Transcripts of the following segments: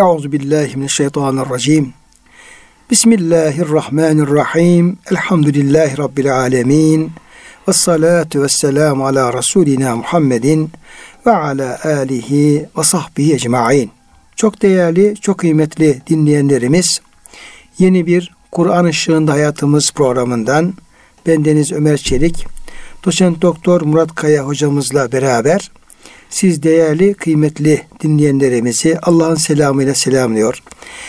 Euzu billahi mineşşeytanirracim. Bismillahirrahmanirrahim. Elhamdülillahi rabbil alamin. Ves salatu vesselam ala rasulina Muhammedin ve ala alihi ve sahbihi ecmaîn. Çok değerli, çok kıymetli dinleyenlerimiz, yeni bir Kur'an ışığında hayatımız programından bendeniz Ömer Çelik, doçent doktor Murat Kaya hocamızla beraber siz değerli, kıymetli dinleyenlerimizi Allah'ın selamıyla selamlıyor.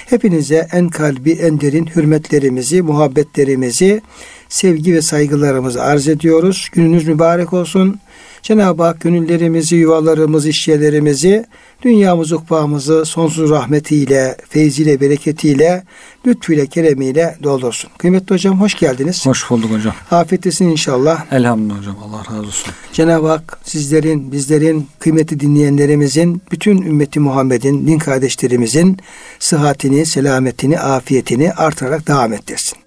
Hepinize en kalbi, en derin hürmetlerimizi, muhabbetlerimizi, sevgi ve saygılarımızı arz ediyoruz. Gününüz mübarek olsun. Cenab-ı Hak gönüllerimizi, yuvalarımızı, işyerlerimizi, dünyamızı, ukbağımızı sonsuz rahmetiyle, feyziyle, bereketiyle, lütfuyla, keremiyle doldursun. Kıymetli hocam hoş geldiniz. Hoş bulduk hocam. Afiyettesin inşallah. Elhamdülillah hocam. Allah razı olsun. Cenab-ı Hak sizlerin, bizlerin, kıymetli dinleyenlerimizin, bütün ümmeti Muhammed'in, din kardeşlerimizin sıhhatini, selametini, afiyetini artırarak devam ettirsin.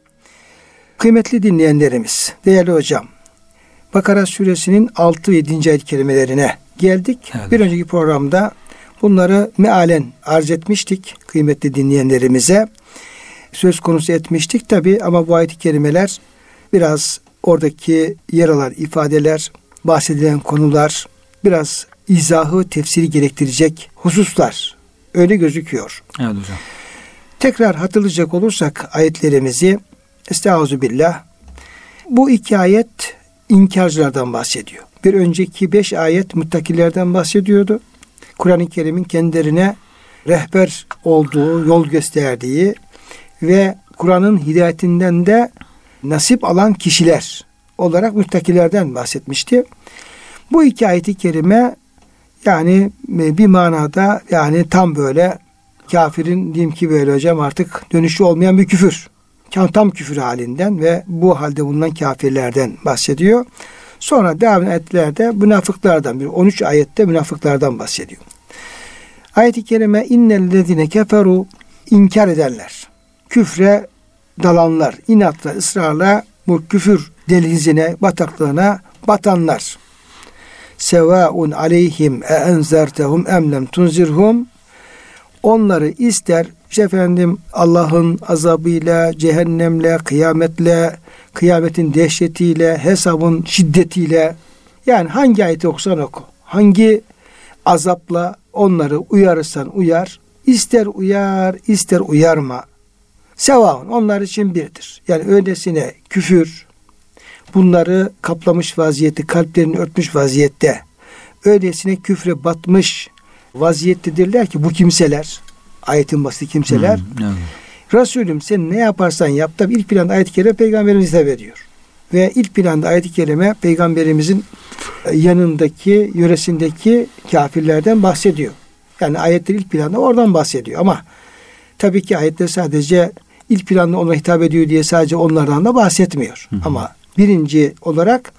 Kıymetli dinleyenlerimiz, değerli hocam, Bakara suresinin 6 ve 7. ayet kelimelerine geldik. Evet. Bir önceki programda bunları mealen arz etmiştik kıymetli dinleyenlerimize. Söz konusu etmiştik tabi ama bu ayet-i kerimeler biraz oradaki yer alan ifadeler, bahsedilen konular, biraz izahı, tefsiri gerektirecek hususlar öyle gözüküyor. Evet hocam. Tekrar hatırlayacak olursak ayetlerimizi Estaizu billah. Bu iki ayet inkarcılardan bahsediyor. Bir önceki beş ayet muttakilerden bahsediyordu. Kur'an-ı Kerim'in kendilerine rehber olduğu, yol gösterdiği ve Kur'an'ın hidayetinden de nasip alan kişiler olarak müttakilerden bahsetmişti. Bu iki ayeti kerime yani bir manada yani tam böyle kafirin diyeyim ki böyle hocam artık dönüşü olmayan bir küfür tam küfür halinden ve bu halde bulunan kafirlerden bahsediyor. Sonra devam ayetlerde münafıklardan bir 13 ayette münafıklardan bahsediyor. Ayet-i kerime innellezine keferu inkar ederler. Küfre dalanlar, inatla, ısrarla bu küfür delizine, bataklığına batanlar. Sevaun aleyhim e enzertehum emlem tunzirhum onları ister işte efendim Allah'ın azabıyla, cehennemle, kıyametle, kıyametin dehşetiyle, hesabın şiddetiyle yani hangi ayeti okusan oku. Hangi azapla onları uyarırsan uyar. ister uyar, ister uyarma. Sevaun onlar için birdir. Yani öylesine küfür bunları kaplamış vaziyette, kalplerini örtmüş vaziyette öylesine küfre batmış vaziyettedirler ki bu kimseler ayetin basit kimseler. Hmm, evet. Resulüm sen ne yaparsan yap. Tabi ilk planda ayet-i kerime peygamberimiz hitap ediyor. Ve ilk planda ayet-i kerime peygamberimizin e, yanındaki, yöresindeki kafirlerden bahsediyor. Yani ayetler ilk planda oradan bahsediyor. Ama tabii ki ayetler sadece ilk planda ona hitap ediyor diye sadece onlardan da bahsetmiyor. Hı hı. Ama birinci olarak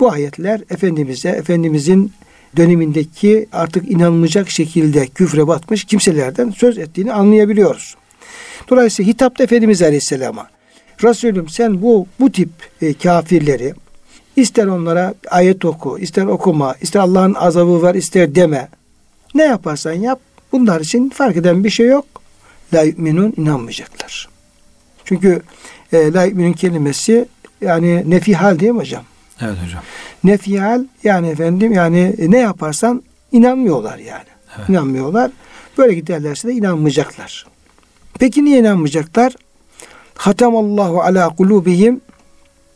bu ayetler Efendimiz'e, Efendimiz'in dönemindeki artık inanılmayacak şekilde küfre batmış kimselerden söz ettiğini anlayabiliyoruz. Dolayısıyla hitapta Efendimiz Aleyhisselam'a Resulüm sen bu bu tip e, kafirleri ister onlara ayet oku, ister okuma, ister Allah'ın azabı var, ister deme. Ne yaparsan yap bunlar için fark eden bir şey yok. La yu'minun inanmayacaklar. Çünkü e, la yu'minun kelimesi yani nefi hal değil mi hocam? Evet hocam. Nefiyal yani efendim yani ne yaparsan inanmıyorlar yani. Evet. İnanmıyorlar. Böyle giderlerse de inanmayacaklar. Peki niye inanmayacaklar? Hatamallahu ala kulubihim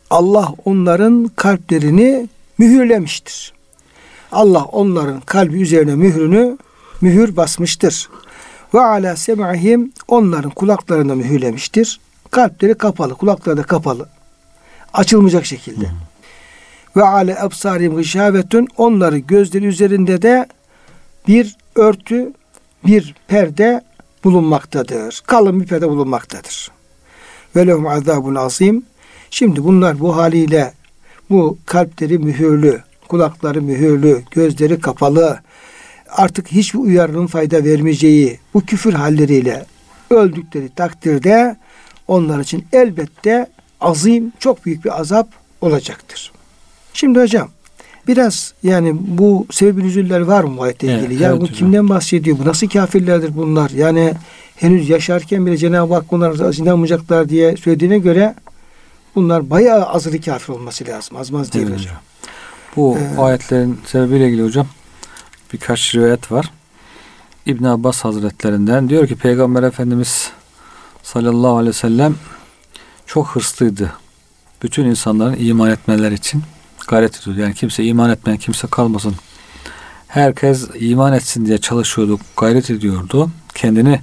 Allah onların kalplerini mühürlemiştir. Allah onların kalbi üzerine mührünü mühür basmıştır. Ve ala sem'ihim onların kulaklarını mühürlemiştir. Kalpleri kapalı, kulakları da kapalı. Açılmayacak şekilde. Hmm ve ale absarim gışavetün onları gözleri üzerinde de bir örtü, bir perde bulunmaktadır. Kalın bir perde bulunmaktadır. Ve lehum azabun azim. Şimdi bunlar bu haliyle bu kalpleri mühürlü, kulakları mühürlü, gözleri kapalı, artık hiçbir uyarının fayda vermeyeceği bu küfür halleriyle öldükleri takdirde onlar için elbette azim, çok büyük bir azap olacaktır. Şimdi hocam Biraz yani bu sebep nüzüller var mı bu ayetle Evet, ilgili? ya evet bu hocam. kimden bahsediyor? Bu nasıl kafirlerdir bunlar? Yani henüz yaşarken bile Cenab-ı Hak bunlar inanmayacaklar diye söylediğine göre bunlar bayağı azılı kafir olması lazım. Az maz değil Evet hocam. Bu Ee, ayetlerin sebebiyle ilgili hocam birkaç rivayet var. İbn Abbas Hazretlerinden diyor ki Peygamber Efendimiz sallallahu aleyhi ve sellem çok hırslıydı. Bütün insanların iman etmeleri için gayret ediyordu. Yani kimse iman etmeyen kimse kalmasın. Herkes iman etsin diye çalışıyordu, gayret ediyordu. Kendini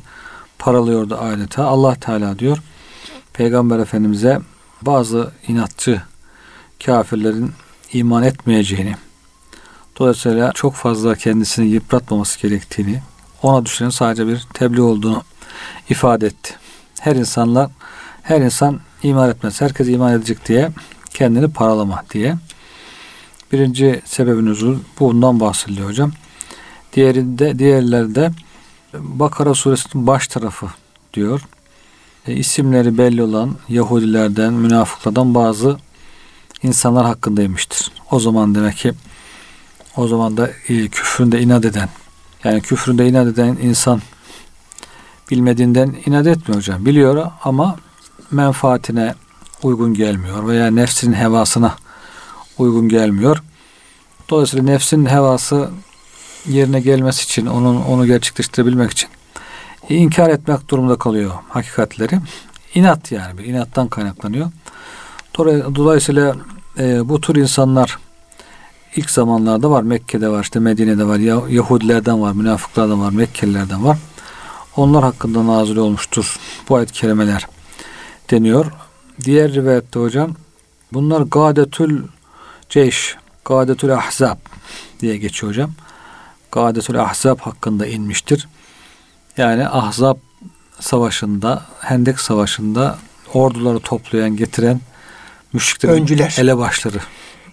paralıyordu adeta. Allah Teala diyor Peygamber Efendimiz'e bazı inatçı kafirlerin iman etmeyeceğini, dolayısıyla çok fazla kendisini yıpratmaması gerektiğini, ona düşenin sadece bir tebliğ olduğunu ifade etti. Her insanla her insan iman etmez. Herkes iman edecek diye kendini paralama diye. Birinci sebebiniz bundan bahsediliyor hocam. Diğerinde diğerlerde Bakara suresinin baş tarafı diyor. E, isimleri belli olan Yahudilerden, münafıklardan bazı insanlar hakkındaymıştır. O zaman demek ki o zaman da e, küfründe inat eden yani küfründe inat eden insan bilmediğinden inat etmiyor hocam. Biliyor ama menfaatine uygun gelmiyor veya nefsinin hevasına uygun gelmiyor. Dolayısıyla nefsin hevası yerine gelmesi için, onun onu gerçekleştirebilmek için inkar etmek durumunda kalıyor hakikatleri. İnat yani bir inattan kaynaklanıyor. Dolayısıyla e, bu tür insanlar ilk zamanlarda var. Mekke'de var, işte Medine'de var, Yahudilerden var, münafıklardan var, Mekkelilerden var. Onlar hakkında nazil olmuştur bu ayet kelimeler deniyor. Diğer rivayette hocam bunlar gadetül ceyş, gadetül ahzab diye geçiyor hocam. Gadetül ahzab hakkında inmiştir. Yani ahzab savaşında, Hendek savaşında orduları toplayan, getiren müşriklerin Öncüler. elebaşları,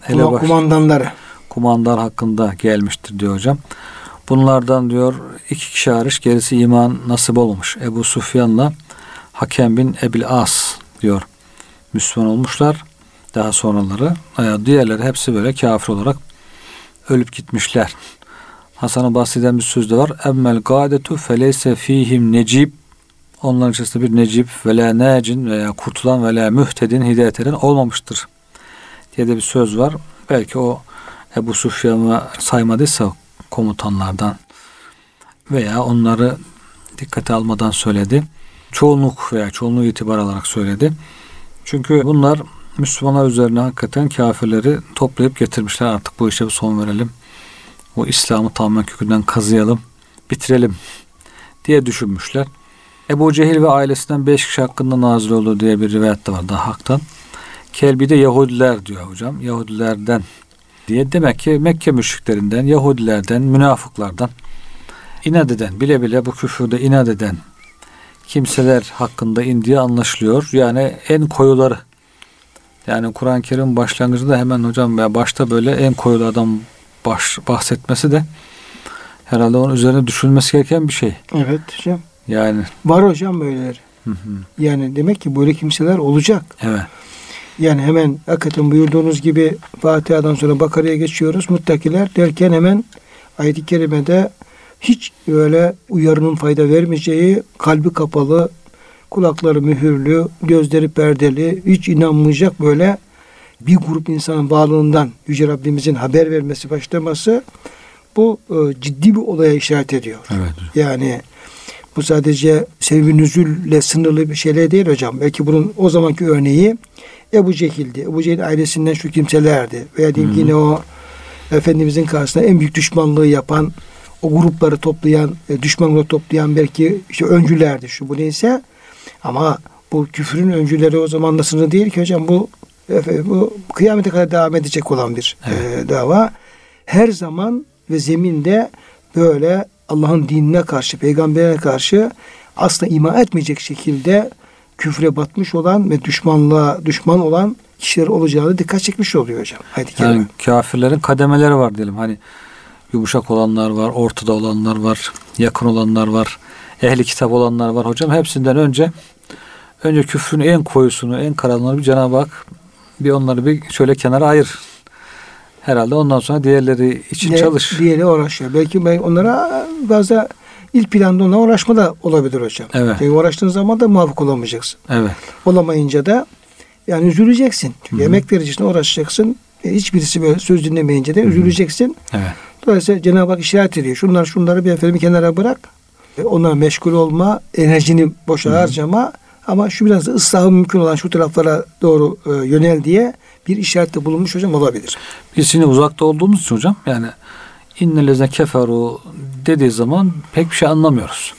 elebaş, kumandanları. kumandan hakkında gelmiştir diyor hocam. Bunlardan diyor iki kişi hariç gerisi iman nasip olmamış. Ebu Sufyan'la Hakem bin Ebil As diyor. Müslüman olmuşlar. Daha sonraları. Diğerleri hepsi böyle kafir olarak ölüp gitmişler. Hasan-ı Basri'den bir söz de var. Emmel gadetu feleyse fihim necib Onların içerisinde bir necip ve la nacin veya kurtulan ve la mühtedin hidayet eden olmamıştır diye de bir söz var. Belki o Ebu Sufyan'ı saymadıysa komutanlardan veya onları dikkate almadan söyledi. Çoğunluk veya çoğunluğu itibar alarak söyledi. Çünkü bunlar Müslümanlar üzerine hakikaten kafirleri toplayıp getirmişler. Artık bu işe bir son verelim. O İslam'ı tamamen kökünden kazıyalım, bitirelim diye düşünmüşler. Ebu Cehil ve ailesinden beş kişi hakkında nazil oldu diye bir rivayet de var daha haktan. Kelbi de Yahudiler diyor hocam. Yahudilerden diye demek ki Mekke müşriklerinden, Yahudilerden, münafıklardan inat eden, bile bile bu küfürde inat eden kimseler hakkında indiği anlaşılıyor. Yani en koyuları. Yani Kur'an-ı Kerim başlangıcında hemen hocam veya başta böyle en koyulardan baş, bahsetmesi de herhalde onun üzerine düşünülmesi gereken bir şey. Evet hocam. Yani Var hocam böyleleri. hı hı, Yani demek ki böyle kimseler olacak. evet. Yani hemen hakikaten buyurduğunuz gibi Fatiha'dan sonra Bakara'ya geçiyoruz. Muttakiler derken hemen ayet-i kerimede hiç böyle uyarının fayda vermeyeceği, kalbi kapalı, kulakları mühürlü, gözleri perdeli, hiç inanmayacak böyle bir grup insanın varlığından Yüce Rabbimizin haber vermesi, başlaması bu e, ciddi bir olaya işaret ediyor. Evet. Yani bu sadece sebebi nüzulle sınırlı bir şeyler değil hocam. Belki bunun o zamanki örneği Ebu Cehil'di. Ebu Cehil ailesinden şu kimselerdi. Veya diyeyim ki yine o Efendimizin karşısında en büyük düşmanlığı yapan, o grupları toplayan, e, düşmanlığı toplayan belki işte öncülerdi şu bu neyse. Ama bu küfrün öncüleri o zaman sınırlı değil ki hocam bu bu kıyamete kadar devam edecek olan bir e, dava. Her zaman ve zeminde böyle Allah'ın dinine karşı, peygamberine karşı asla iman etmeyecek şekilde küfre batmış olan ve düşmanlığa düşman olan kişiler olacağını dikkat çekmiş oluyor hocam. Haydi Yani kafirlerin kademeleri var diyelim. Hani yumuşak olanlar var, ortada olanlar var, yakın olanlar var, ehli kitap olanlar var. Hocam hepsinden önce önce küfrün en koyusunu, en karanlığını bir Cenab-ı Hak bir onları bir şöyle kenara ayır. Herhalde ondan sonra diğerleri için Ne- çalış. Diğeri uğraşıyor. Belki ben onlara bazı ilk planda onlara uğraşma da olabilir hocam. Evet. Çünkü uğraştığın zaman da muvaffak olamayacaksın. Evet. Olamayınca da yani üzüleceksin. Çünkü emek vereceksin, uğraşacaksın. E, hiçbirisi böyle söz dinlemeyince de üzüleceksin. Evet. Dolayısıyla Cenab-ı Hak işaret ediyor. Şunlar şunları bir efendim kenara bırak. E, Onlara meşgul olma, enerjini boşa harcama. Ama şu biraz ıslahı mümkün olan şu taraflara doğru e, yönel diye bir işarette bulunmuş hocam olabilir. Biz şimdi uzakta olduğumuz için hocam yani innelezne keferu dediği zaman pek bir şey anlamıyoruz.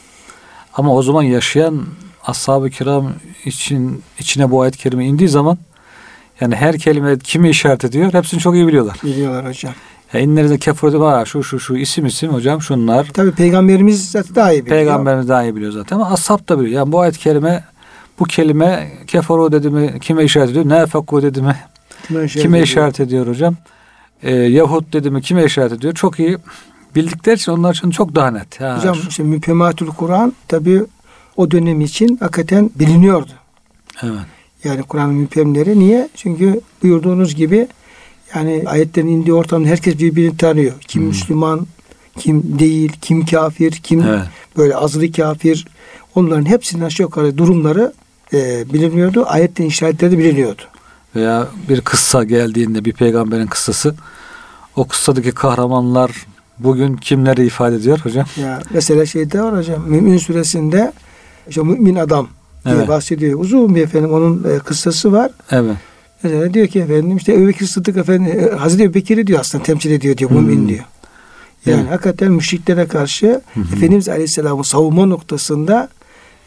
Ama o zaman yaşayan ashab-ı kiram için içine bu ayet-i kerime indiği zaman yani her kelime kimi işaret ediyor hepsini çok iyi biliyorlar. Biliyorlar hocam. İnnelezne keferu var şu şu şu isim isim hocam şunlar Tabi peygamberimiz zaten daha iyi biliyor. Peygamberimiz daha iyi biliyor zaten ama ashab da biliyor. Yani bu ayet-i kerime bu kelime keferu dedi mi kime işaret ediyor? Nefekku dedi mi Kime işaret kime ediyor? işaret ediyor hocam? Ee, Yahut dedi mi kime işaret ediyor? Çok iyi bildikleri için onlar için çok daha net. Ha, Hocam şu- işte müpematul Kur'an tabi o dönem için hakikaten biliniyordu. evet. Yani Kur'an'ın müphemleri niye? Çünkü buyurduğunuz gibi yani ayetlerin indiği ortamda herkes birbirini tanıyor. Kim Müslüman, kim değil, kim kafir, kim Evet. böyle azılı kafir. Onların hepsinin aşağı yukarı durumları e, biliniyordu. Ayetlerin işaretleri de biliniyordu. Veya bir kıssa geldiğinde bir peygamberin kıssası o kıssadaki kahramanlar bugün kimleri ifade ediyor hocam? Ya mesela şeyde var hocam Mümin suresinde işte mümin adam diye Evet. bahsediyor. Uzun bir efendim onun e, kıssası var. Evet. Mesela diyor ki efendim işte Ebu Bekir Sıddık efendi e, Hazreti Ebu Bekir'i diyor aslında temsil ediyor diyor mümin Hmm. diyor. Yani Evet. hakikaten müşriklere karşı Efendimiz Aleyhisselam'ın savunma noktasında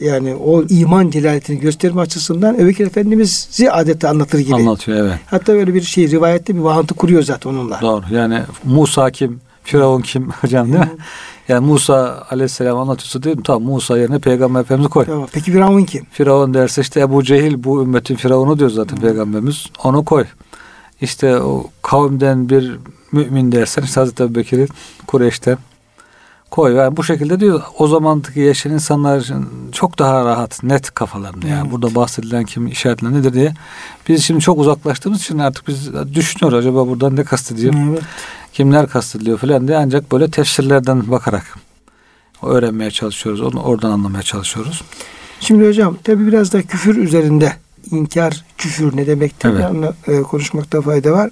yani o iman celaletini gösterme açısından Ebu Bekir Efendimiz'i adeta anlatır gibi. Anlatıyor evet. Hatta böyle bir şey rivayette bir bağıntı kuruyor zaten onunla. Doğru. Yani Musa kim? Firavun kim hocam değil mi? Yani Musa aleyhisselam anlatıyorsa dedim tamam Musa yerine peygamber efendimizi koy. Tamam. Peki Firavun kim? Firavun derse işte Ebu Cehil bu ümmetin Firavunu diyor zaten peygamberimiz. Onu koy. İşte o kavimden bir mümin dersen işte Hazreti Ebu Bekir'i Kureyş'ten koy. Yani bu şekilde diyor o zamandaki yaşayan insanlar için çok daha rahat, net kafalarında. Yani Evet. burada bahsedilen kim işaretler nedir diye. Biz şimdi çok uzaklaştığımız için artık biz düşünüyoruz acaba buradan ne kastediyor? Evet. kimler kastediliyor falan diye ancak böyle tefsirlerden bakarak öğrenmeye çalışıyoruz. Onu oradan anlamaya çalışıyoruz. Şimdi hocam tabi biraz da küfür üzerinde inkar, küfür ne demektir Evet. anla- e, konuşmakta fayda var.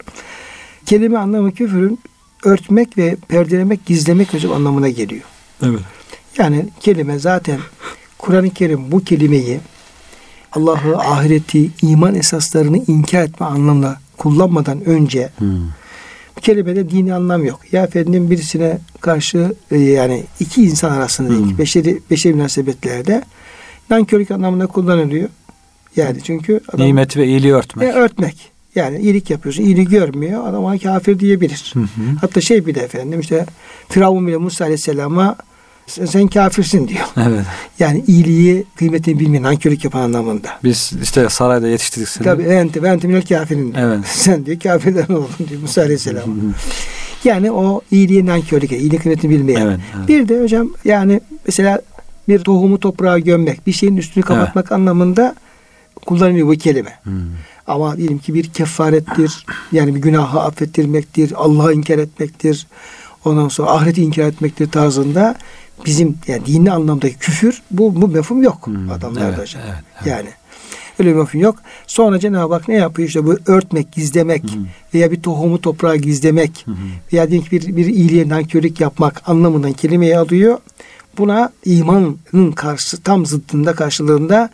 Kelime anlamı küfürün örtmek ve perdelemek, gizlemek hocam anlamına geliyor. Evet. Yani kelime zaten Kur'an-ı Kerim bu kelimeyi Allah'ı, ahireti, iman esaslarını inkar etme anlamına kullanmadan önce bu kelimede dini anlam yok. Ya efendim birisine karşı e, yani iki insan arasındaki Hmm. beşeri, beşeri münasebetlerde nankörlük anlamında kullanılıyor. Yani çünkü adam Nimeti ve iyiliği örtmek. e, örtmek. Yani iyilik yapıyorsun, iyiliği görmüyor. Adam ona kafir diyebilir. Hı hı. Hatta şey bile efendim işte Firavun bile Musa Aleyhisselam'a sen, sen kafirsin diyor. Evet. Yani iyiliği kıymetini bilmeyen nankörlük yapan anlamında. Biz işte sarayda yetiştirdik seni. Tabi ente ve ente minel kafirin. diyor. Evet. Sen diyor kafirden oldun diyor Musa Aleyhisselam. Yani o iyiliği nankörlük, iyiliği kıymetini bilmeyen. Evet, evet. Bir de hocam yani mesela bir tohumu toprağa gömmek, bir şeyin üstünü kapatmak anlamında kullanılıyor bu kelime. Hmm. Ama diyelim ki bir kefarettir. Yani bir günahı affettirmektir. Allah'ı inkar etmektir. Ondan sonra ahireti inkar etmektir tarzında bizim yani dini anlamdaki küfür bu, bu mefhum yok Hmm, adamlarda evet, evet, evet. Yani öyle bir mefhum yok. Sonra Cenab-ı Hak ne yapıyor? İşte bu örtmek, gizlemek veya bir tohumu toprağa gizlemek veya diyelim ki bir, bir iyiliğe nankörlük yapmak anlamından kelimeyi alıyor. Buna imanın karşı tam zıttında karşılığında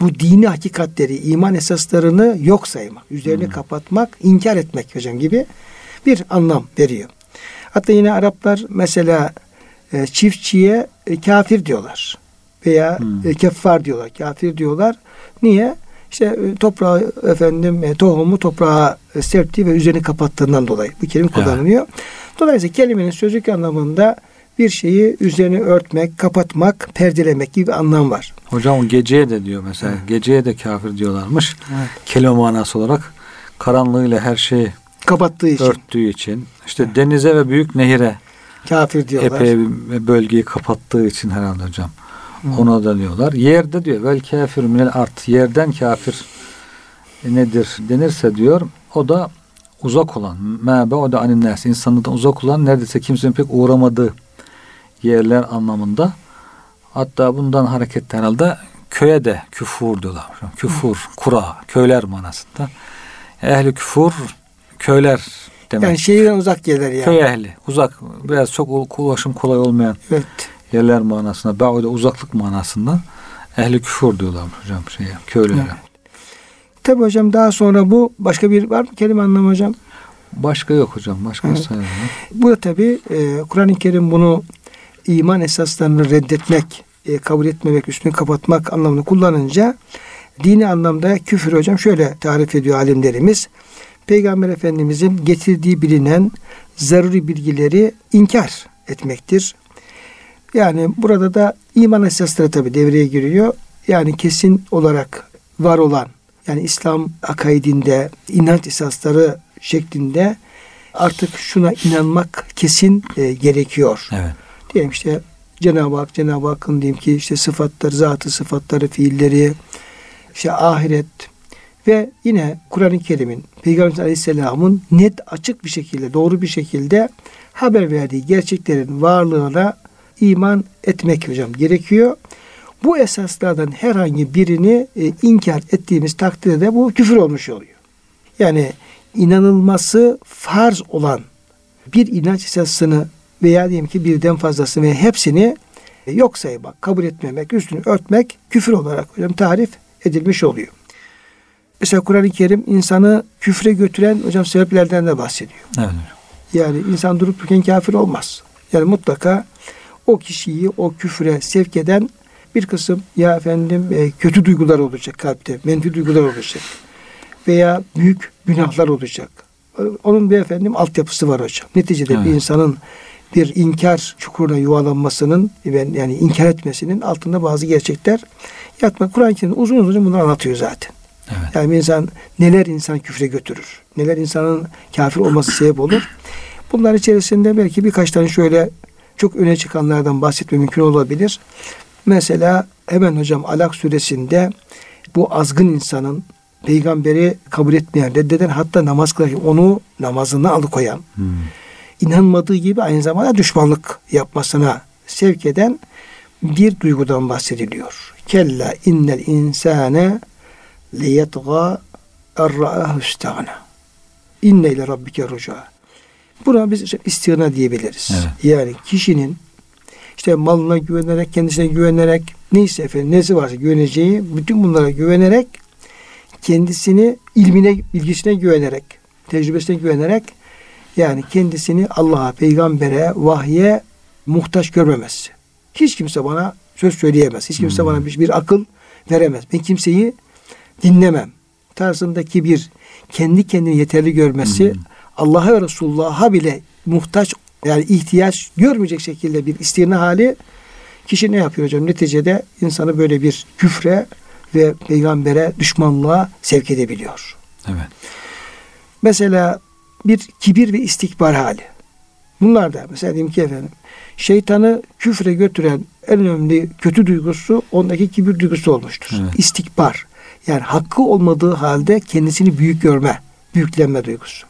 bu dini hakikatleri, iman esaslarını yok saymak, üzerini kapatmak, inkar etmek hocam gibi bir anlam veriyor. Hatta yine Araplar mesela e, çiftçiye e, kafir diyorlar veya e, keffar diyorlar, kafir diyorlar. Niye? İşte e, toprağı efendim e, tohumu toprağa e, serptiği ve üzerini kapattığından dolayı bu kelime Evet. kullanılıyor. Dolayısıyla kelimenin sözlük anlamında bir şeyi üzerini örtmek, kapatmak, perdelemek gibi bir anlam var. Hocam o geceye de diyor mesela. Geceye de kafir diyorlarmış. Evet. Kelime manası olarak karanlığıyla her şeyi Kapattığı için örttüğü için. işte denize ve büyük nehire kafir diyorlar. epey bir bölgeyi kapattığı için herhalde hocam. Ona da diyorlar. Yerde diyor vel kafir minel art. Yerden kafir e, nedir denirse diyor. O da uzak olan, mebe o da aninnes, insanlıktan uzak olan neredeyse kimsenin pek uğramadığı yerler anlamında. Hatta bundan hareketle herhalde köye de küfur diyorlar. Küfur, kura, köyler manasında. Ehli küfur, köyler demek. Yani şehirden uzak yerler yani. Köy ehli, uzak, biraz çok ulaşım kolay olmayan Evet. yerler manasında, Ba'ude uzaklık manasında ehli küfur diyorlar hocam şeye, köylere. Evet. Tabi hocam daha sonra bu başka bir var mı kelime anlamı hocam? Başka yok hocam, başka Evet. sayılmıyor. Bu da tabi e, Kur'an-ı Kerim bunu iman esaslarını reddetmek, e, kabul etmemek, üstünü kapatmak anlamını kullanınca dini anlamda küfür hocam şöyle tarif ediyor alimlerimiz. Peygamber Efendimizin getirdiği bilinen zaruri bilgileri inkar etmektir. Yani burada da iman esasları tabi devreye giriyor. Yani kesin olarak var olan yani İslam akaidinde inanç esasları şeklinde artık şuna inanmak kesin e, gerekiyor. Evet. Diyelim işte Cenab-ı Hak, Cenab-ı Hakk'ın diyeyim ki işte sıfatları, zatı sıfatları, fiilleri, işte ahiret ve yine Kur'an-ı Kerim'in Peygamber Aleyhisselam'ın net açık bir şekilde, doğru bir şekilde haber verdiği gerçeklerin varlığına iman etmek hocam gerekiyor. Bu esaslardan herhangi birini e, inkar ettiğimiz takdirde bu küfür olmuş oluyor. Yani inanılması farz olan bir inanç esasını veya diyelim ki birden fazlasını veya hepsini yok saymak, kabul etmemek, üstünü örtmek küfür olarak hocam tarif edilmiş oluyor. Mesela Kur'an-ı Kerim insanı küfre götüren hocam sebeplerden de bahsediyor. Evet. Yani insan durup dururken kafir olmaz. Yani mutlaka o kişiyi o küfre sevk eden bir kısım ya efendim e, kötü duygular olacak kalpte, menfi duygular olacak veya büyük günahlar olacak. Onun bir efendim altyapısı var hocam. Neticede bir Evet. insanın bir inkar çukuruna yuvalanmasının yani inkar etmesinin altında bazı gerçekler yatmak. Kur'an-ı Kerim uzun uzun bunları anlatıyor zaten. Evet. Yani insan neler insan küfre götürür. Neler insanın kafir olması sebep olur. Bunlar içerisinde belki birkaç tane şöyle çok öne çıkanlardan bahsetme mümkün olabilir. Mesela hemen hocam Alak suresinde bu azgın insanın peygamberi kabul etmeyen, reddeden hatta namaz kılarken onu namazından alıkoyan, Hmm. İnanmadığı gibi aynı zamanda düşmanlık yapmasına sevk eden bir duygudan bahsediliyor. Kella innel insane liyetgâ erra'ahu istağna. İnne ile rabbike ruca. Buna biz işte diyebiliriz. Evet. Yani kişinin işte malına güvenerek, kendisine güvenerek, neyse efendim, nesi varsa güveneceği, bütün bunlara güvenerek, kendisini ilmine, bilgisine güvenerek, tecrübesine güvenerek, yani kendisini Allah'a, peygambere, vahye muhtaç görmemesi. Hiç kimse bana söz söyleyemez. Hiç kimse Hmm. bana bir, bir akıl veremez. Ben kimseyi dinlemem. Tarzındaki bir kendi kendini yeterli görmesi, Hmm. Allah'a ve Resulullah'a bile muhtaç yani ihtiyaç görmeyecek şekilde bir istirna hali kişi ne yapıyor hocam? Neticede insanı böyle bir küfre ve peygambere düşmanlığa sevk edebiliyor. Evet. Mesela bir kibir ve istikbar hali. Bunlar da mesela diyeyim ki efendim şeytanı küfre götüren en önemli kötü duygusu ondaki kibir duygusu olmuştur. Evet. İstikbar. Yani hakkı olmadığı halde kendisini büyük görme, büyüklenme duygusu.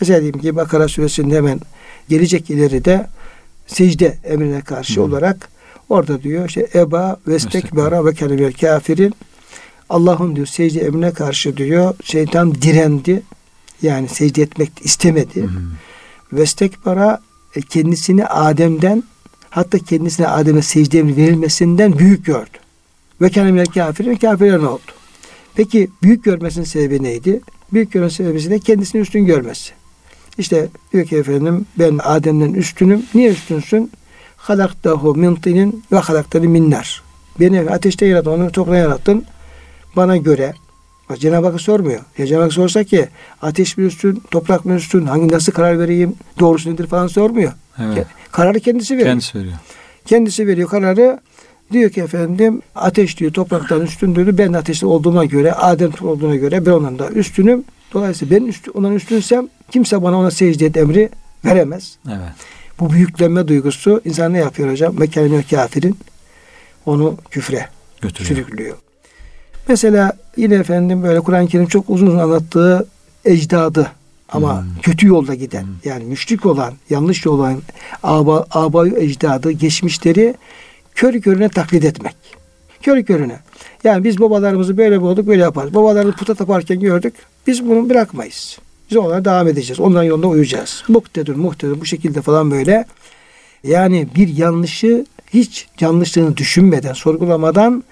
Mesela diyelim ki Bakara suresinde hemen gelecek ileride secde emrine karşı Hı. olarak orada diyor işte eba ve istekbara ve kelimel kafirin Allah'ın diyor secde emrine karşı diyor şeytan direndi. Yani secde etmek istemedi. Vestekbara e, kendisini Adem'den hatta kendisine Adem'e secde emri verilmesinden büyük gördü. Ve kelimel kafirin kafirler ne oldu? Peki büyük görmesinin sebebi neydi? Büyük görmesinin sebebi de kendisini üstün görmesi. İşte diyor ki efendim ben Adem'den üstünüm. Niye üstünsün? Halaktahu min tinin ve halaktani min nar. Beni ateşte yarattın, onu topraktan yarattın. Bana göre Bak Cenab-ı Hak sormuyor. Ya Cenab-ı Hak sorsa ki ateş mi üstün, toprak mı üstün, hangi nasıl karar vereyim, doğrusu nedir falan sormuyor. Evet. Kararı kendisi veriyor. Kendisi veriyor. Kendisi veriyor kararı. Diyor ki efendim ateş diyor topraktan üstündür. Ben ateşte olduğuma göre, Adem olduğuna göre ben ondan da üstünüm. Dolayısıyla ben üstü, ondan üstünsem kimse bana ona secde et emri veremez. Evet. Bu büyüklenme duygusu insan ne yapıyor hocam? Mekanı kafirin onu küfre Götürüyor. sürüklüyor. Mesela yine efendim böyle Kur'an-ı Kerim çok uzun uzun anlattığı ecdadı Ama hmm. kötü yolda giden hmm. yani müşrik olan, yanlış yol olan aba, abayı ecdadı, geçmişleri körü körüne taklit etmek. Körü körüne. Yani biz babalarımızı böyle olduk böyle yaparız. Babalarını puta taparken gördük. Biz bunu bırakmayız. Biz onlara devam edeceğiz. Onların yolunda uyuyacağız. Muktedir, muhtedir bu şekilde falan böyle. Yani bir yanlışı hiç yanlışlığını düşünmeden, sorgulamadan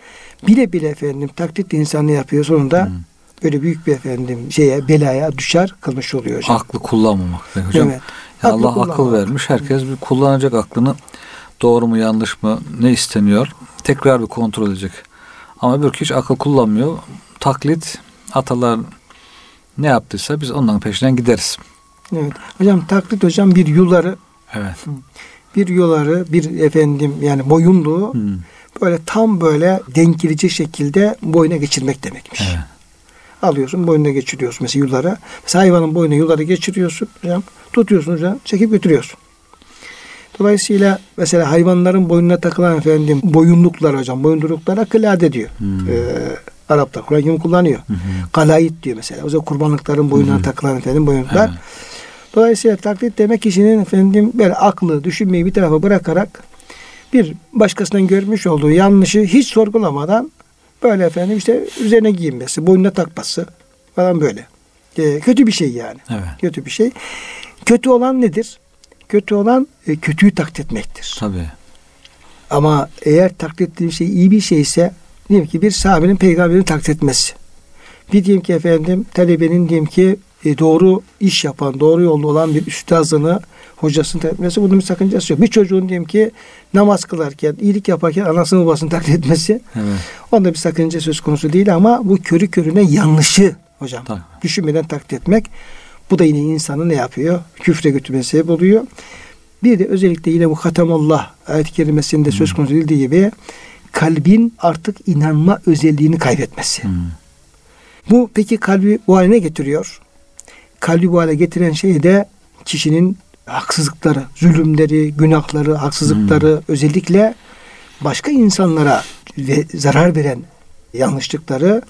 bile bile efendim taklit insanı yapıyor sonunda hmm. böyle büyük bir efendim şeye belaya düşer kılmış oluyor hocam. Aklı kullanmamak hocam. Evet. Ya Allah akıl vermiş. Herkes bir kullanacak aklını. Doğru mu yanlış mı ne isteniyor tekrar bir kontrol edecek. Ama bir hiç akıl kullanmıyor. Taklit atalar ne yaptıysa biz ondan peşinden gideriz. Evet. Hocam taklit hocam bir yuları Evet. Bir yuları bir efendim yani boyunluğu hmm. Böyle tam böyle denk gelecek şekilde boyuna geçirmek demekmiş. Evet. Alıyorsun boynuna geçiriyorsun mesela yulara. Mesela hayvanın boynuna yuları geçiriyorsun hocam. Tutuyorsun hocam çekip götürüyorsun. Dolayısıyla mesela hayvanların boynuna takılan efendim boyunluklar hocam. Boyunduruklara kılade diyor. Hmm. Ee, Araplar Kur'an kullanıyor. Hı Kalayit diyor mesela. O zaman kurbanlıkların boynuna hı takılan efendim boyunluklar. Evet. Dolayısıyla taklit demek kişinin efendim böyle aklı, düşünmeyi bir tarafa bırakarak bir başkasının görmüş olduğu yanlışı hiç sorgulamadan böyle efendim işte üzerine giyinmesi, boynuna takması falan böyle. Ee, kötü bir şey yani. Evet. Kötü bir şey. Kötü olan nedir? Kötü olan e, kötüyü taklit etmektir. Tabii. Ama eğer taklit ettiğim şey iyi bir şeyse diyelim ki bir sahabenin peygamberini taklit etmesi. Bir diyelim ki efendim talebenin diyelim ki e, doğru iş yapan, doğru yolda olan bir üstazını, hocasını taklit etmesi bunun bir sakıncası yok. Bir çocuğun diyelim ki namaz kılarken, iyilik yaparken anasını babasını taklit etmesi evet. onda bir sakınca söz konusu değil ama bu körü körüne yanlışı hocam. Tabii. Düşünmeden taklit etmek. Bu da yine insanı ne yapıyor? Küfre götürmesi sebep oluyor. Bir de özellikle yine bu hatemallah ayet-i kerimesinde söz konusu edildiği gibi kalbin artık inanma özelliğini kaybetmesi. Hmm. Bu peki kalbi bu haline getiriyor? Kalbi bu hale getiren şey de kişinin haksızlıkları, zulümleri, günahları, haksızlıkları hmm. özellikle başka insanlara ve zarar veren yanlışlıkları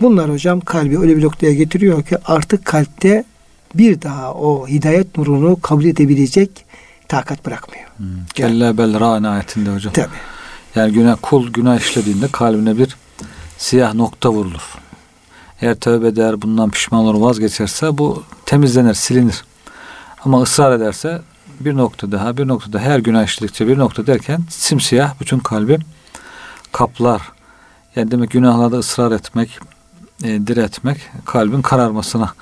bunlar hocam kalbi öyle bir noktaya getiriyor ki artık kalpte bir daha o hidayet nurunu kabul edebilecek takat bırakmıyor. Hmm. Kelle bel ra'ne ayetinde hocam. Tabi. Yani günah kul günah işlediğinde kalbine bir siyah nokta vurulur. Eğer tövbe eder, bundan pişman olur, vazgeçerse bu temizlenir, silinir. Ama ısrar ederse bir nokta daha, bir noktada her günah işledikçe bir nokta derken simsiyah bütün kalbi kaplar. Yani demek günahlarda ısrar etmek, e, diretmek kalbin kararmasına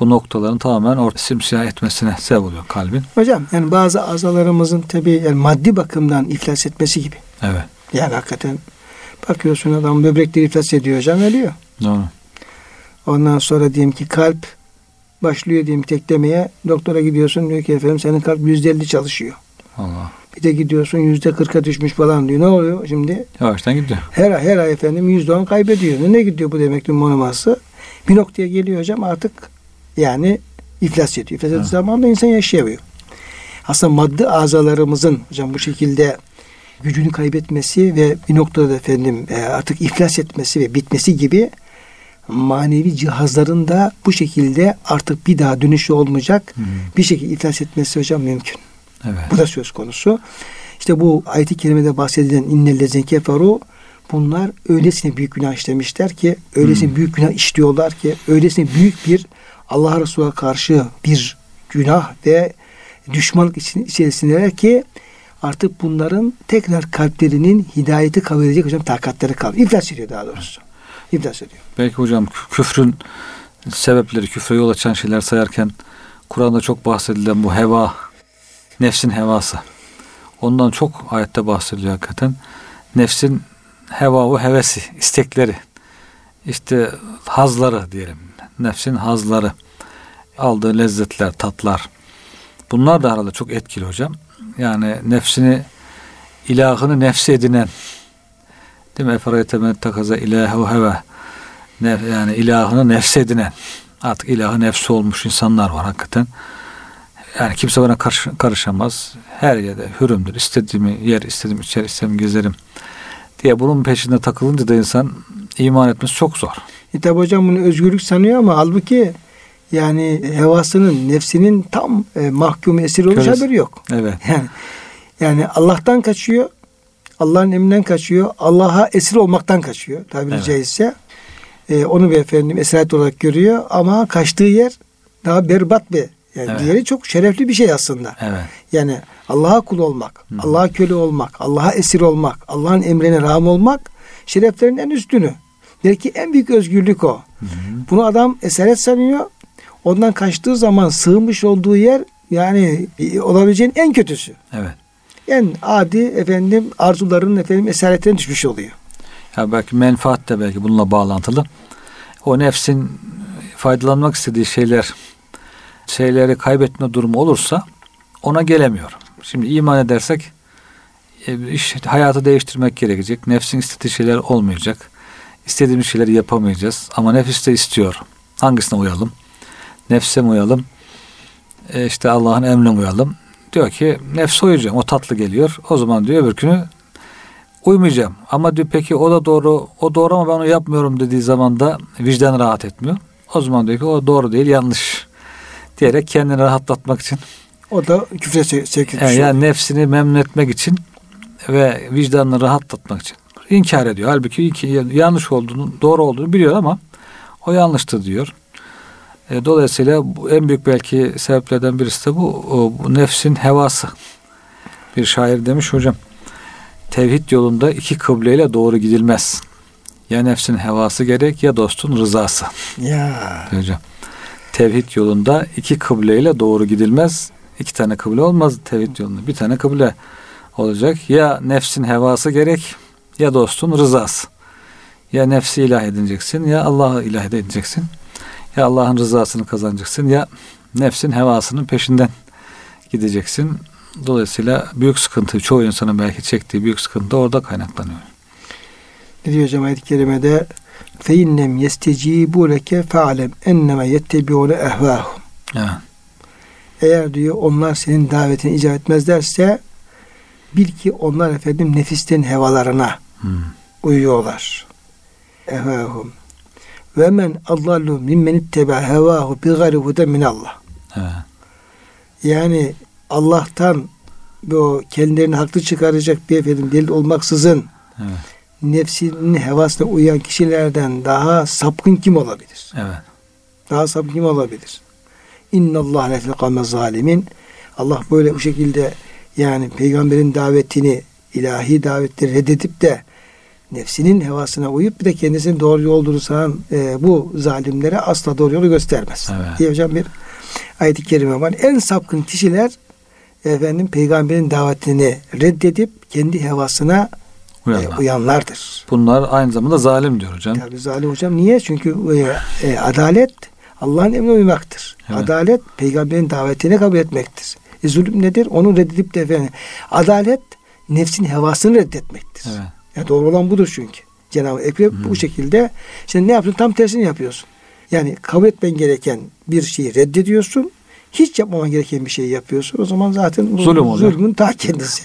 bu noktaların tamamen orta simsiyah etmesine sebep oluyor kalbin. Hocam yani bazı azalarımızın tabi yani maddi bakımdan iflas etmesi gibi. Evet. Yani hakikaten bakıyorsun adam böbrekleri iflas ediyor hocam ölüyor. Doğru. Ondan sonra diyelim ki kalp başlıyor diyeyim teklemeye. Doktora gidiyorsun diyor ki efendim senin kalp yüzde elli çalışıyor. Allah. Bir de gidiyorsun yüzde kırka düşmüş falan diyor. Ne oluyor şimdi? Yavaştan gidiyor. Her her ay efendim yüzde on kaybediyor. Ne gidiyor bu demek monoması? Bir noktaya geliyor hocam artık yani iflas ediyor. İflas ettiği zaman da insan yaşayamıyor. Aslında maddi azalarımızın hocam bu şekilde gücünü kaybetmesi ve bir noktada efendim e, artık iflas etmesi ve bitmesi gibi manevi cihazların da bu şekilde artık bir daha dönüşü olmayacak hmm. bir şekilde iflas etmesi hocam mümkün. Evet. Bu da söz konusu. İşte bu ayet-i kerimede bahsedilen innellezine keferu bunlar öylesine büyük günah işlemişler ki öylesine hmm. büyük günah işliyorlar ki öylesine büyük bir Allah Resulü'ne karşı bir günah ve düşmanlık içerisindeler ki artık bunların tekrar kalplerinin hidayeti kabul edecek hocam takatları kalmıyor. İflas ediyor daha doğrusu. İflas ediyor. Belki hocam küfrün sebepleri, küfre yol açan şeyler sayarken Kur'an'da çok bahsedilen bu heva, nefsin hevası. Ondan çok ayette bahsediliyor hakikaten. Nefsin heva o hevesi, istekleri, işte hazları diyelim. Nefsin hazları, aldığı lezzetler, tatlar. Bunlar da arada çok etkili hocam. Yani nefsini, ilahını nefsi edinen, değil mi? Eferayete men takaza ilahe heva. Yani ilahını nefsi edinen, artık ilahı nefsi olmuş insanlar var hakikaten. Yani kimse bana karış, karışamaz. Her yerde hürümdür. İstediğimi yer, istediğimi içer, istediğimi gezerim diye bunun peşinde takılınca da insan iman etmesi çok zor. E tabi hocam bunu özgürlük sanıyor ama halbuki yani hevasının, nefsinin tam e, mahkum esir Kölesi. haberi yok. Evet. Yani yani Allah'tan kaçıyor. Allah'ın emrinden kaçıyor. Allah'a esir olmaktan kaçıyor tabiri Evet. caizse. E, onu bir efendim esaret olarak görüyor ama kaçtığı yer daha berbat bir yani Evet. diğeri çok şerefli bir şey aslında. Evet. Yani Allah'a kul olmak, Hı. Allah'a köle olmak, Allah'a esir olmak, Allah'ın emrine rağm olmak şereflerin en üstünü. Belki en büyük özgürlük o. Hı. Bunu adam esaret sanıyor. Ondan kaçtığı zaman sığınmış olduğu yer yani olabileceğin en kötüsü. Evet. En adi efendim arzuların efendim esaretine düşmüş oluyor. Ya belki menfaat de belki bununla bağlantılı. O nefsin faydalanmak istediği şeyler şeyleri kaybetme durumu olursa ona gelemiyor. Şimdi iman edersek e, iş, hayatı değiştirmek gerekecek. Nefsin istediği şeyler olmayacak. İstediğimiz şeyleri yapamayacağız. Ama nefis de istiyor. Hangisine uyalım? Nefse mi uyalım? E işte Allah'ın emrine uyalım. Diyor ki nefse uyacağım. O tatlı geliyor. O zaman diyor öbürkünü uymayacağım. Ama diyor peki o da doğru, o doğru ama ben onu yapmıyorum dediği zaman da vicdan rahat etmiyor. O zaman diyor ki o doğru değil, yanlış diyerek kendini rahatlatmak için O da küfre se- sevk etmiş yani, yani nefsini memnun etmek için ve vicdanını rahatlatmak için inkar ediyor. Halbuki yanlış olduğunu, doğru olduğunu biliyor ama o yanlıştı diyor. E, dolayısıyla en büyük belki sebeplerden birisi de bu, o, bu nefsin hevası. Bir şair demiş hocam, tevhid yolunda iki kıbleyle doğru gidilmez. Ya nefsin hevası gerek ya dostun rızası. Ya hocam. Tevhid yolunda iki kıbleyle doğru gidilmez. İki tane kıble olmaz tevhid yolunda. Bir tane kıble olacak. Ya nefsin hevası gerek ya dostun rızası. Ya nefsi ilah edineceksin ya Allah'ı ilah edineceksin. Ya Allah'ın rızasını kazanacaksın ya nefsin hevasının peşinden gideceksin. Dolayısıyla büyük sıkıntı, çoğu insanın belki çektiği büyük sıkıntı orada kaynaklanıyor. ne diyor hocam ayet-i kerimede yestecibu leke fe'alem enneme yettebiune ehvâhum. Evet. Eğer diyor onlar senin davetine icabet etmezlerse bil ki onlar efendim nefisten hevalarına Hmm. uyuyorlar. Ehvâhum. Ve men adallu mimmen itteba hevahu bi gayri huden min Allah. Yani Allah'tan bu kendilerini haklı çıkaracak bir efendim delil olmaksızın Evet. nefsinin hevasına uyan kişilerden daha sapkın kim olabilir? Evet. Daha sapkın kim olabilir? İnna Allah la kavme zalimin. Allah böyle bu şekilde yani peygamberin davetini, ilahi davetleri reddedip de nefsinin hevasına uyup bir de kendisinin doğru yol olduğunu sanan e, bu zalimlere asla doğru yolu göstermez. Evet. Diye hocam bir ayet-i kerime var. En sapkın kişiler efendim peygamberin davetini reddedip kendi hevasına e, Uyanlar. uyanlardır. Bunlar aynı zamanda zalim diyor hocam. Tabii zalim hocam niye? Çünkü e, e, adalet Allah'ın emrine uymaktır. Evet. Adalet peygamberin davetini kabul etmektir. E, zulüm nedir? Onu reddedip de efendim. Adalet nefsin hevasını reddetmektir. Evet. Ya doğru olan budur çünkü. Cenab-ı Hak hep bu şekilde şimdi ne yapıyorsun? Tam tersini yapıyorsun. Yani kabul etmen gereken bir şeyi reddediyorsun. Hiç yapmaman gereken bir şeyi yapıyorsun. O zaman zaten bu Zulüm oluyor. zulmün ta kendisi.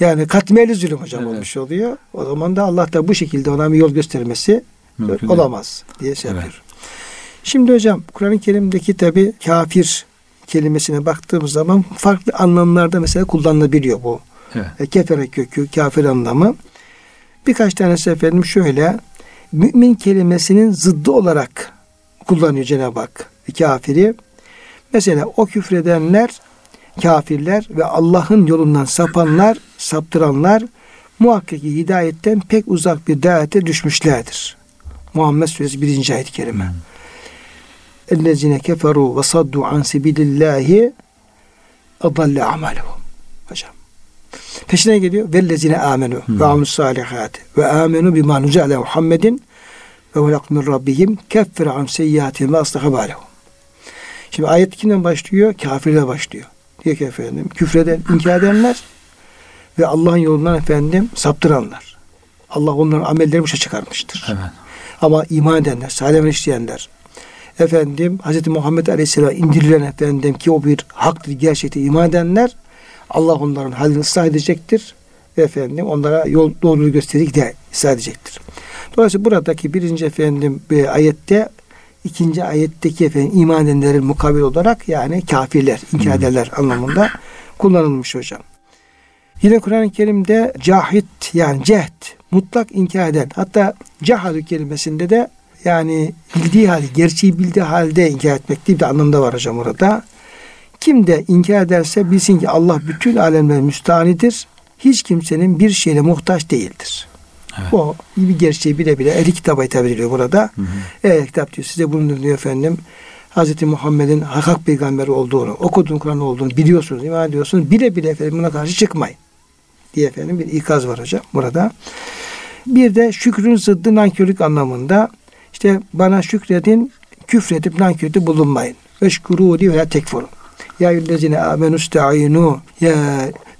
Yani katmerli zulüm hocam Evet. olmuş oluyor. O zaman da Allah da bu şekilde ona bir yol göstermesi Mümkün değil. olamaz diye şey Evet. yapıyor. Şimdi hocam Kur'an-ı Kerim'deki tabi kafir kelimesine baktığımız zaman farklı anlamlarda mesela kullanılabiliyor bu. Evet. E, kefere kökü, kafir anlamı. Birkaç tanesi efendim şöyle mümin kelimesinin zıddı olarak kullanıyor Cenab-ı Hak kafiri. Mesela o küfredenler kafirler ve Allah'ın yolundan sapanlar, saptıranlar muhakkak ki hidayetten pek uzak bir daete düşmüşlerdir. Muhammed Suresi 1. ayet-i kerime. Hmm. اَلَّذِينَ كَفَرُوا وَصَدُّوا عَنْ سَبِيلِ اللّٰهِ اَضَلَّ عَمَلُهُم Hocam. Peşine geliyor. Vellezine amenu ve hmm. amus salihati ve amenu bima nuzale Muhammedin ve velak min rabbihim keffir an seyyiatihim ve aslaha balehum. Şimdi ayet kimden başlıyor? Kafirle başlıyor. Diyor ki efendim küfreden, inkar edenler ve Allah'ın yolundan efendim saptıranlar. Allah onların amellerini boşa çıkarmıştır. Evet. Ama iman edenler, salih işleyenler, efendim Hz. Muhammed Aleyhisselam indirilen efendim ki o bir haktır, gerçekte iman edenler Allah onların halini ıslah edecektir. Ve efendim onlara yol doğruluğu gösterecek de ıslah edecektir. Dolayısıyla buradaki birinci efendim bir ayette ikinci ayetteki efendim iman edenlerin mukabil olarak yani kafirler, inkar ederler anlamında kullanılmış hocam. Yine Kur'an-ı Kerim'de cahit yani cehd mutlak inkar eden hatta cahadü kelimesinde de yani bildiği halde gerçeği bildiği halde inkar etmek diye bir anlamda var hocam orada. Kim de inkar ederse bilsin ki Allah bütün alemler müstahanidir. Hiç kimsenin bir şeyle muhtaç değildir. Evet. O bir gerçeği bile bile ehli kitaba hitap ediliyor burada. Hı hı. Ehli kitap diyor size bunu diyor efendim. Hz. Muhammed'in hak peygamberi olduğunu, okuduğun Kur'an olduğunu biliyorsunuz, iman ediyorsunuz. Bile bile efendim buna karşı çıkmayın. Diye efendim bir ikaz var hocam burada. Bir de şükrün zıddı nankörlük anlamında işte bana şükredin, küfredip nankörde bulunmayın. Veşkuruni veya tekfurun. Ya yüllezine amenu sta'inu ya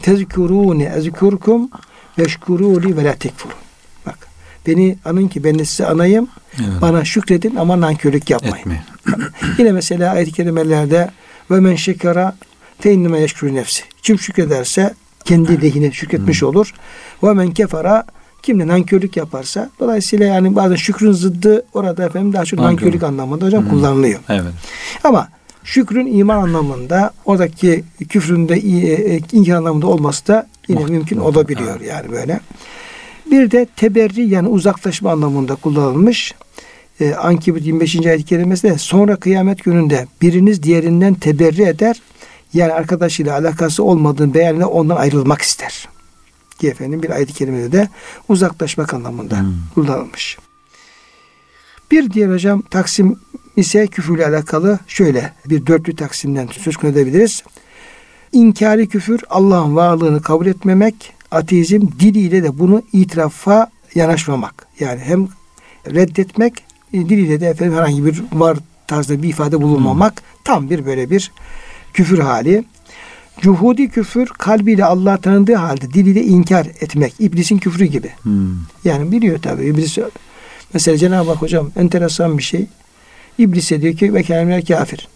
tezkuruni ezkurkum veşkuruni ve la tekfurun. Bak beni anın ki ben de size anayım. Evet. Bana şükredin ama nankörlük yapmayın. Yine mesela ayet-i kerimelerde ve men şekera fe inneme yeşkürü nefsi. Kim şükrederse kendi lehine şükretmiş hmm. olur. Ve men kefara kim de nankörlük yaparsa dolayısıyla yani bazen şükrün zıddı orada efendim daha çok nankörlük, nankörlük anlamında hocam hmm. kullanılıyor. Evet. Ama şükrün iman anlamında oradaki küfrün de e, e, inkar anlamında olması da yine Muhtemelen. mümkün olabiliyor yani böyle. Bir de teberri yani uzaklaşma anlamında kullanılmış. Ee, Ankebut 25. ayet-i kerimesinde sonra kıyamet gününde biriniz diğerinden teberri eder. Yani arkadaşıyla alakası olmadığın beyanla ondan ayrılmak ister. Diye efendim bir ayet-i kerimede de uzaklaşmak anlamında hmm. kullanılmış. Bir diğer hocam taksim ise küfürle alakalı şöyle bir dörtlü taksimden söz konusu edebiliriz. İnkari küfür Allah'ın varlığını kabul etmemek, ateizm diliyle de bunu itirafa yanaşmamak. Yani hem reddetmek, diliyle de efendim herhangi bir var tarzda bir ifade bulunmamak hmm. tam bir böyle bir küfür hali. Cuhudi küfür kalbiyle Allah tanıdığı halde diliyle inkar etmek. İblisin küfrü gibi. Hmm. Yani biliyor tabi. İblis mesela Cenab-ı Hak hocam enteresan bir şey. İblise diyor ki ve kelimeler kafir.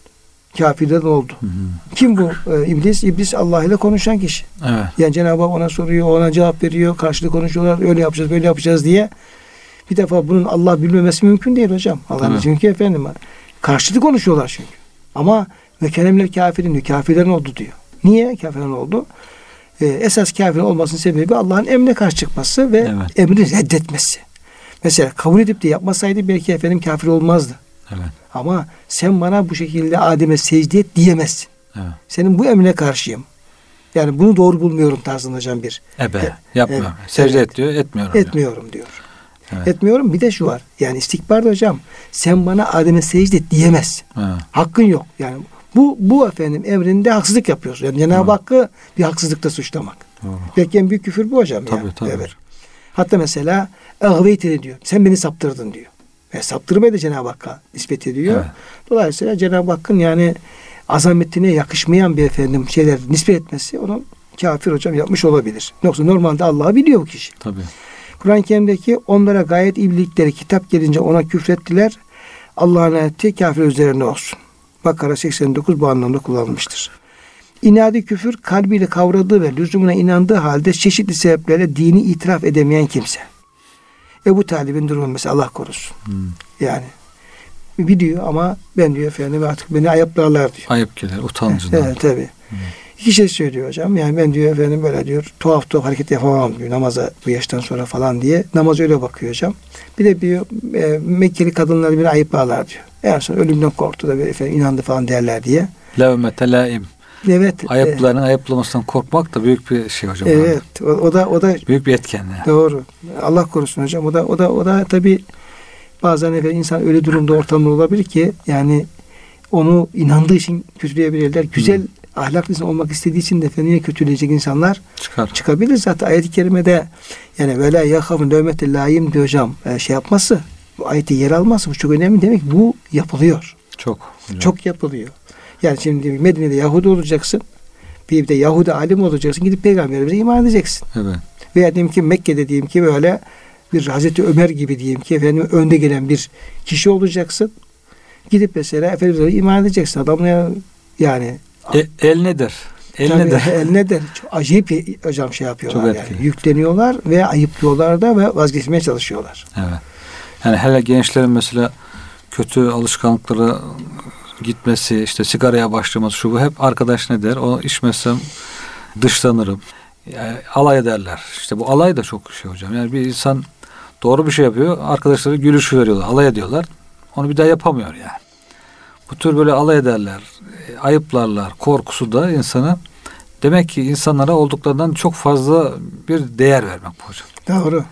Kafirden oldu. Hı hı. Kim bu e, iblis? İblis Allah ile konuşan kişi. Evet. Yani Cenab-ı Hak ona soruyor, ona cevap veriyor, karşılığı konuşuyorlar, öyle yapacağız, böyle yapacağız diye. Bir defa bunun Allah bilmemesi mümkün değil hocam. Allah'ın çünkü efendim karşılığı konuşuyorlar çünkü. Ama ve kelimeler kafirin diyor, kafirlerin oldu diyor. Niye kafirlerin oldu? Ee, esas kafir olmasının sebebi Allah'ın emrine karşı çıkması ve evet. emri reddetmesi. Mesela kabul edip de yapmasaydı belki efendim kafir olmazdı. Evet. Ama sen bana bu şekilde Adem'e secde et diyemezsin. Evet. Senin bu emrine karşıyım. Yani bunu doğru bulmuyorum tarzında hocam bir. Ebe e, yapma. Evet, secde evet. et diyor etmiyorum. Etmiyorum diyor. diyor. Evet. Etmiyorum. Bir de şu var. Yani istikbarda hocam sen bana Adem'e secde et diyemezsin. Evet. Hakkın yok. Yani bu bu efendim emrinde haksızlık yapıyorsun. Yani Cenab-ı Hakk'ı bir haksızlıkta suçlamak. Doğru. Belki en büyük küfür bu hocam. Tabii yani. tabii. Evet. Hatta mesela agveytini diyor. Sen beni saptırdın diyor. Ve saptırmayı da Cenab-ı Hakk'a nispet ediyor. Evet. Dolayısıyla Cenab-ı Hakk'ın yani azametine yakışmayan bir efendim şeyler nispet etmesi onun kafir hocam yapmış olabilir. Yoksa normalde Allah'ı biliyor bu kişi. Tabii. Kur'an-ı Kerim'deki onlara gayet iyi kitap gelince ona küfrettiler. Allah'ın ayeti kafir üzerine olsun. Bakara 89 bu anlamda kullanılmıştır. İnadi küfür kalbiyle kavradığı ve lüzumuna inandığı halde çeşitli sebeplerle dini itiraf edemeyen kimse. Ebu Talib'in durumu mesela Allah korusun. Hmm. Yani biliyor ama ben diyor efendim artık beni ayıplarlar diyor. Ayıp gelir, utancından. Evet tabi. Hmm. İki şey söylüyor hocam. Yani ben diyor efendim böyle diyor tuhaf tuhaf hareket yapamam diyor namaza bu yaştan sonra falan diye. Namaz öyle bakıyor hocam. Bir de bir e, Mekkeli kadınları beni ayıplarlar diyor. En son ölümden korktu da efendim inandı falan derler diye. Levmete laim. Evet. Ayıpların e, ayıplamasından korkmak da büyük bir şey hocam. Evet. O, o da o da büyük bir etken. Yani. Doğru. Allah korusun hocam. O da o da o da tabi bazen efendim insan öyle durumda ortamda olabilir ki yani onu inandığı için kötüleyebilirler. Güzel hmm ahlaklı insan olmak istediği için de efendim kötüleyecek insanlar Çıkar. çıkabilir. Zaten ayet-i kerimede yani vela yakafın dövmete layim diyor hocam e, şey yapması bu ayeti yer alması bu çok önemli demek bu yapılıyor. Çok. Hocam. Çok yapılıyor. Yani şimdi Medine'de Yahudi olacaksın. Bir de Yahudi alim olacaksın. Gidip peygamberimize iman edeceksin. Evet. Veya diyelim ki Mekke'de diyelim ki böyle bir Hazreti Ömer gibi diyelim ki efendim önde gelen bir kişi olacaksın. Gidip mesela Efendimiz'e iman edeceksin. Adamla yani e, el nedir? El Tabii, nedir? El nedir? Çok acayip hocam şey yapıyorlar Çok yani. Yükleniyorlar ve ayıplıyorlar da ve vazgeçmeye çalışıyorlar. Evet. Yani hele gençlerin mesela kötü alışkanlıklara gitmesi, işte sigaraya başlaması şu bu hep arkadaş ne der? O içmezsem dışlanırım. Yani alay ederler. İşte bu alay da çok şey hocam. Yani bir insan doğru bir şey yapıyor. Arkadaşları gülüşü veriyorlar. Alay ediyorlar. Onu bir daha yapamıyor yani. Bu tür böyle alay ederler. Ayıplarlar. Korkusu da insanı demek ki insanlara olduklarından çok fazla bir değer vermek bu hocam. Doğru.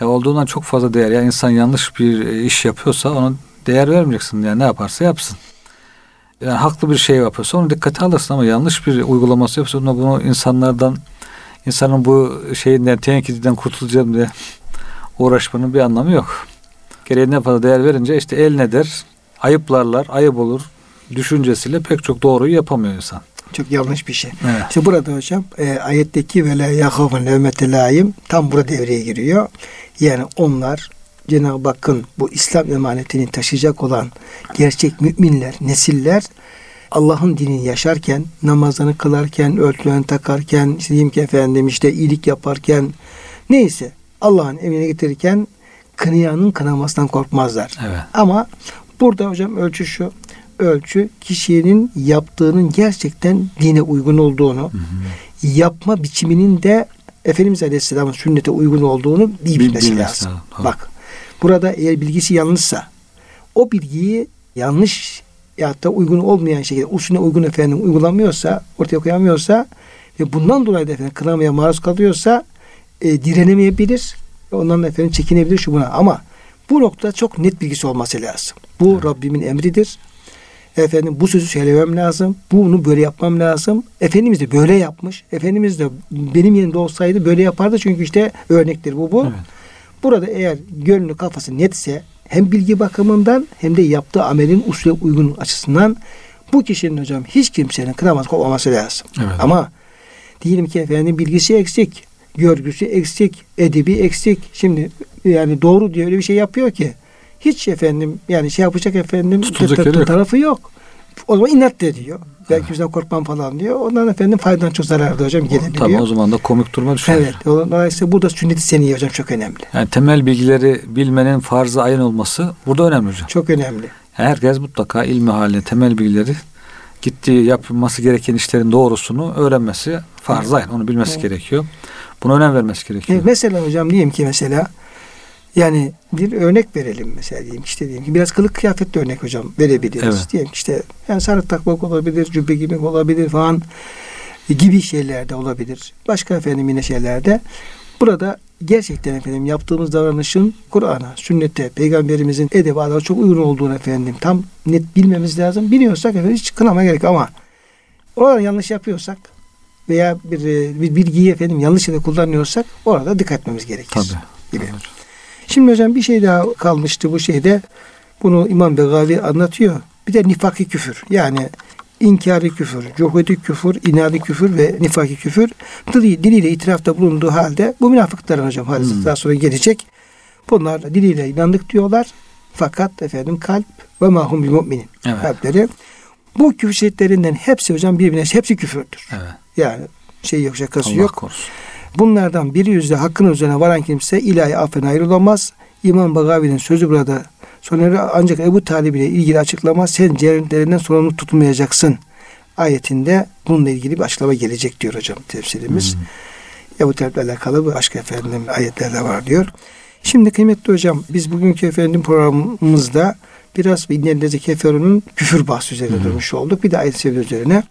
Ya olduğundan çok fazla değer. Ya insan yanlış bir iş yapıyorsa ona değer vermeyeceksin. Yani ne yaparsa yapsın. Yani haklı bir şey yapıyorsa onu dikkate alırsın ama yanlış bir uygulaması yapıyorsa bunu insanlardan insanın bu şeyinden tenkidinden kurtulacağım diye uğraşmanın bir anlamı yok. Gereğinden fazla değer verince işte el ne der? Ayıplarlar, ayıp olur düşüncesiyle pek çok doğruyu yapamıyor insan. Çok yanlış bir şey. Evet. İşte burada hocam e, ayetteki ve la yahafun levmete tam burada devreye giriyor. Yani onlar Cenab-ı Hakk'ın bu İslam emanetini taşıyacak olan gerçek müminler, nesiller Allah'ın dinini yaşarken, namazını kılarken, örtülerini takarken, işte diyeyim ki efendim işte iyilik yaparken neyse Allah'ın emrine getirirken kınayanın kınamasından korkmazlar. Evet. Ama burada hocam ölçü şu. Ölçü kişinin yaptığının gerçekten dine uygun olduğunu, yapma biçiminin de Efendimiz Aleyhisselam'ın sünnete uygun olduğunu iyi Bil- bilmesi lazım. lazım. Bak burada eğer bilgisi yanlışsa o bilgiyi yanlış ya da uygun olmayan şekilde usulüne uygun efendim uygulamıyorsa, ortaya koyamıyorsa ve bundan dolayı da efendim kınamaya maruz kalıyorsa e, direnemeyebilir. Ondan da efendim çekinebilir şu buna. Ama bu noktada çok net bilgisi olması lazım. Bu Rabbimin emridir. Efendim bu sözü söylemem lazım. Bunu böyle yapmam lazım. Efendimiz de böyle yapmış. Efendimiz de benim yerimde olsaydı böyle yapardı. Çünkü işte örnektir bu bu. Evet. Burada eğer gönlü kafası netse hem bilgi bakımından hem de yaptığı amelin usule uygun açısından bu kişinin hocam hiç kimsenin kınamaz kopmaması lazım. Evet. Ama diyelim ki efendim bilgisi eksik, görgüsü eksik, edebi eksik. Şimdi yani doğru diye öyle bir şey yapıyor ki hiç efendim yani şey yapacak efendim Tutulacak tut- yeri yok. tarafı yok. O zaman inat de diyor. Belki bizden korkmam falan diyor. Ondan efendim faydadan çok zarar da hocam gelebiliyor. Tabii o zaman da komik duruma düşer. Evet. Dolayısıyla burada sünnet-i seniye hocam çok önemli. Yani temel bilgileri bilmenin farz-ı ayın olması burada önemli hocam. Çok önemli. Herkes mutlaka ilmi haline temel bilgileri gittiği yapılması gereken işlerin doğrusunu öğrenmesi farz-ı ayın. Onu bilmesi gerekiyor. Buna önem vermesi gerekiyor. Evet, mesela hocam diyelim ki mesela yani bir örnek verelim mesela diyelim işte diyelim ki biraz kılık kıyafet de örnek hocam verebiliriz. Evet. Diyelim işte yani sarık takmak olabilir, cübbe giymek olabilir falan gibi şeyler de olabilir. Başka efendim yine şeylerde. Burada gerçekten efendim yaptığımız davranışın Kur'an'a, sünnete, peygamberimizin edebi adına çok uygun olduğunu efendim tam net bilmemiz lazım. Biliyorsak efendim hiç kınama gerek ama orada yanlış yapıyorsak veya bir, e, bir bilgiyi efendim yanlış yere kullanıyorsak orada dikkat etmemiz gerekir. Tabii. Gibi. Şimdi hocam bir şey daha kalmıştı bu şeyde. Bunu İmam Begavi anlatıyor. Bir de nifaki küfür. Yani inkari küfür, cuhudi küfür, inadi küfür ve nifaki küfür dili, diliyle itirafta bulunduğu halde bu münafıkların hocam hadisi Hmm. daha sonra gelecek. Bunlar diliyle inandık diyorlar. Fakat efendim kalp ve mahum bil müminin Evet. kalpleri. Bu küfür çeşitlerinden hepsi hocam birbirine hepsi küfürdür. Evet. Yani şey yok şakası Allah yok. korusun. Bunlardan biri yüzde hakkın üzerine varan kimse ilahi affen ayrılamaz. İmam Bagavi'nin sözü burada sonra ancak Ebu Talib ile ilgili açıklama sen cehennemlerinden sorumlu tutulmayacaksın. Ayetinde bununla ilgili bir açıklama gelecek diyor hocam tefsirimiz. Ebu Talib'le alakalı başka efendim ayetler de var diyor. Şimdi kıymetli hocam biz bugünkü efendim programımızda biraz İnnellezi keferunun küfür bahsi üzerine durmuş olduk. Bir de ayet sebebi üzerine.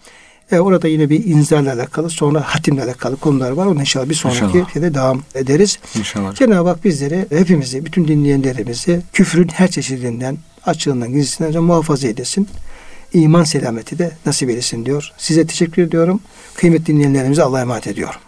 E, orada yine bir inzarla alakalı sonra hatimle alakalı konular var. Onu inşallah bir sonraki İnşallah. şeyde devam ederiz. İnşallah. Cenab-ı Hak bizleri, hepimizi, bütün dinleyenlerimizi küfrün her çeşidinden, açığından, gizlisinden muhafaza edesin. İman selameti de nasip eylesin diyor. Size teşekkür ediyorum. Kıymetli dinleyenlerimize Allah'a emanet ediyorum.